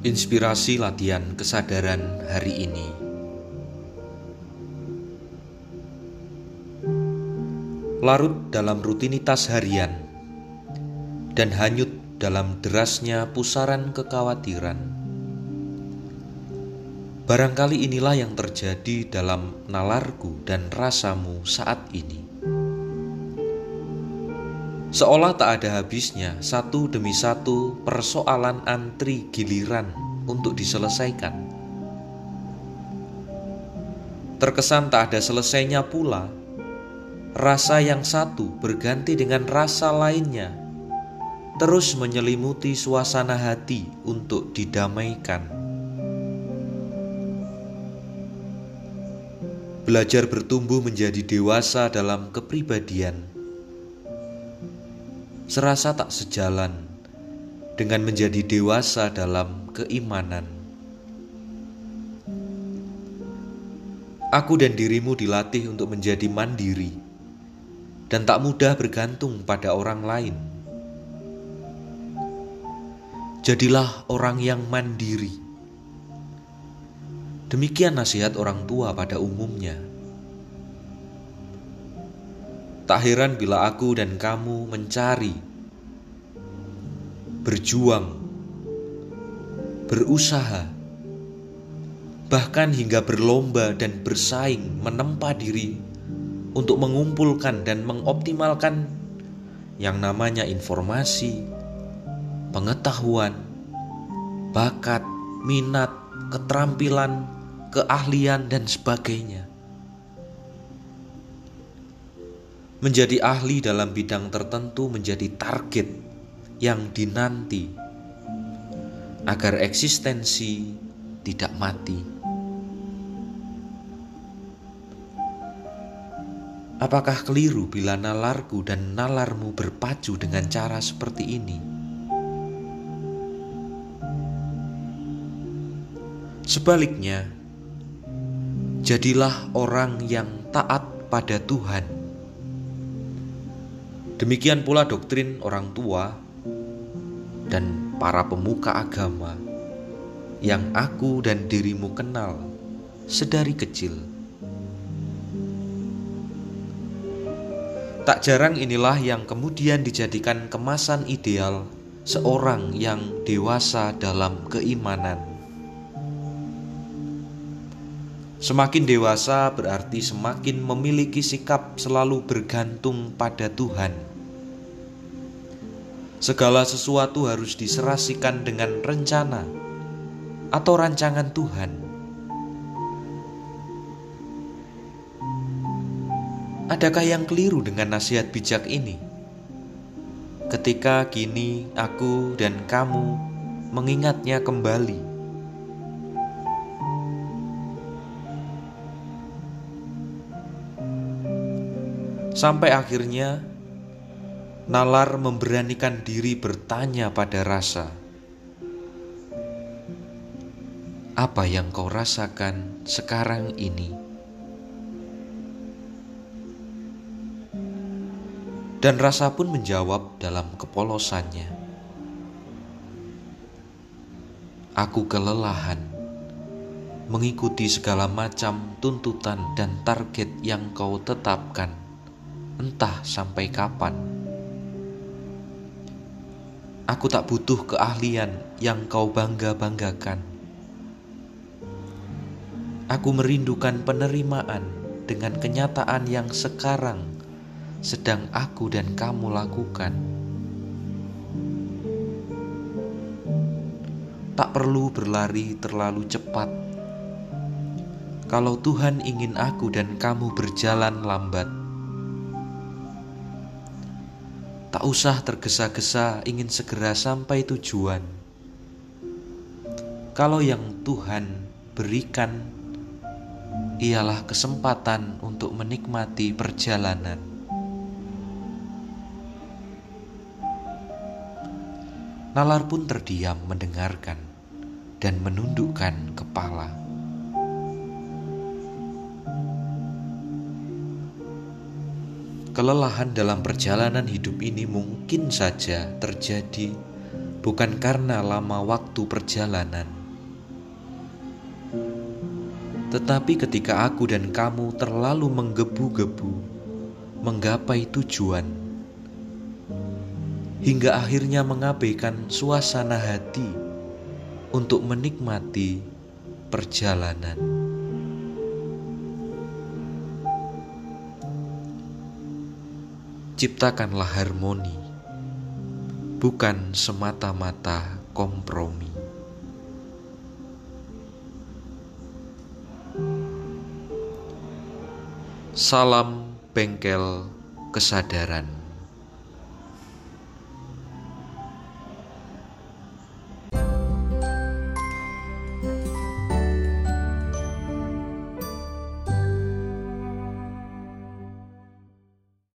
Inspirasi latihan kesadaran hari ini. Larut dalam rutinitas harian dan hanyut dalam derasnya pusaran kekhawatiran. Barangkali inilah yang terjadi dalam nalarku dan rasamu saat ini. Seolah tak ada habisnya satu demi satu persoalan antri giliran untuk diselesaikan. Terkesan tak ada selesainya pula, rasa yang satu berganti dengan rasa lainnya, terus menyelimuti suasana hati untuk didamaikan. Belajar bertumbuh menjadi dewasa dalam kepribadian serasa tak sejalan dengan menjadi dewasa dalam keimanan. Aku dan dirimu dilatih untuk menjadi mandiri dan tak mudah bergantung pada orang lain. Jadilah orang yang mandiri. Demikian nasihat orang tua pada umumnya. Tak heran bila aku dan kamu mencari, berjuang, berusaha, bahkan hingga berlomba dan bersaing menempa diri untuk mengumpulkan dan mengoptimalkan yang namanya informasi, pengetahuan, bakat, minat, keterampilan, keahlian, dan sebagainya. Menjadi ahli dalam bidang tertentu menjadi target yang dinanti agar eksistensi tidak mati. Apakah keliru bila nalarku dan nalarmu berpacu dengan cara seperti ini? Sebaliknya, jadilah orang yang taat pada Tuhan Demikian pula doktrin orang tua dan para pemuka agama yang aku dan dirimu kenal sedari kecil. Tak jarang inilah yang kemudian dijadikan kemasan ideal seorang yang dewasa dalam keimanan. Semakin dewasa berarti semakin memiliki sikap selalu bergantung pada Tuhan Segala sesuatu harus diserasikan dengan rencana atau rancangan Tuhan. Adakah yang keliru dengan nasihat bijak ini? Ketika kini aku dan kamu mengingatnya kembali. Sampai akhirnya Nalar memberanikan diri bertanya pada rasa, "Apa yang kau rasakan sekarang ini?" Dan rasa pun menjawab dalam kepolosannya, "Aku kelelahan." mengikuti segala macam tuntutan dan target yang kau tetapkan, entah sampai kapan. Aku tak butuh keahlian yang kau bangga-banggakan. Aku merindukan penerimaan dengan kenyataan yang sekarang sedang aku dan kamu lakukan. Tak perlu berlari terlalu cepat. Kalau Tuhan ingin aku dan kamu berjalan lambat, Tak usah tergesa-gesa ingin segera sampai tujuan. Kalau yang Tuhan berikan ialah kesempatan untuk menikmati perjalanan. Nalar pun terdiam mendengarkan dan menundukkan kepala. Kelelahan dalam perjalanan hidup ini mungkin saja terjadi bukan karena lama waktu perjalanan, tetapi ketika aku dan kamu terlalu menggebu-gebu menggapai tujuan, hingga akhirnya mengabaikan suasana hati untuk menikmati perjalanan. Ciptakanlah harmoni, bukan semata-mata kompromi. Salam bengkel kesadaran.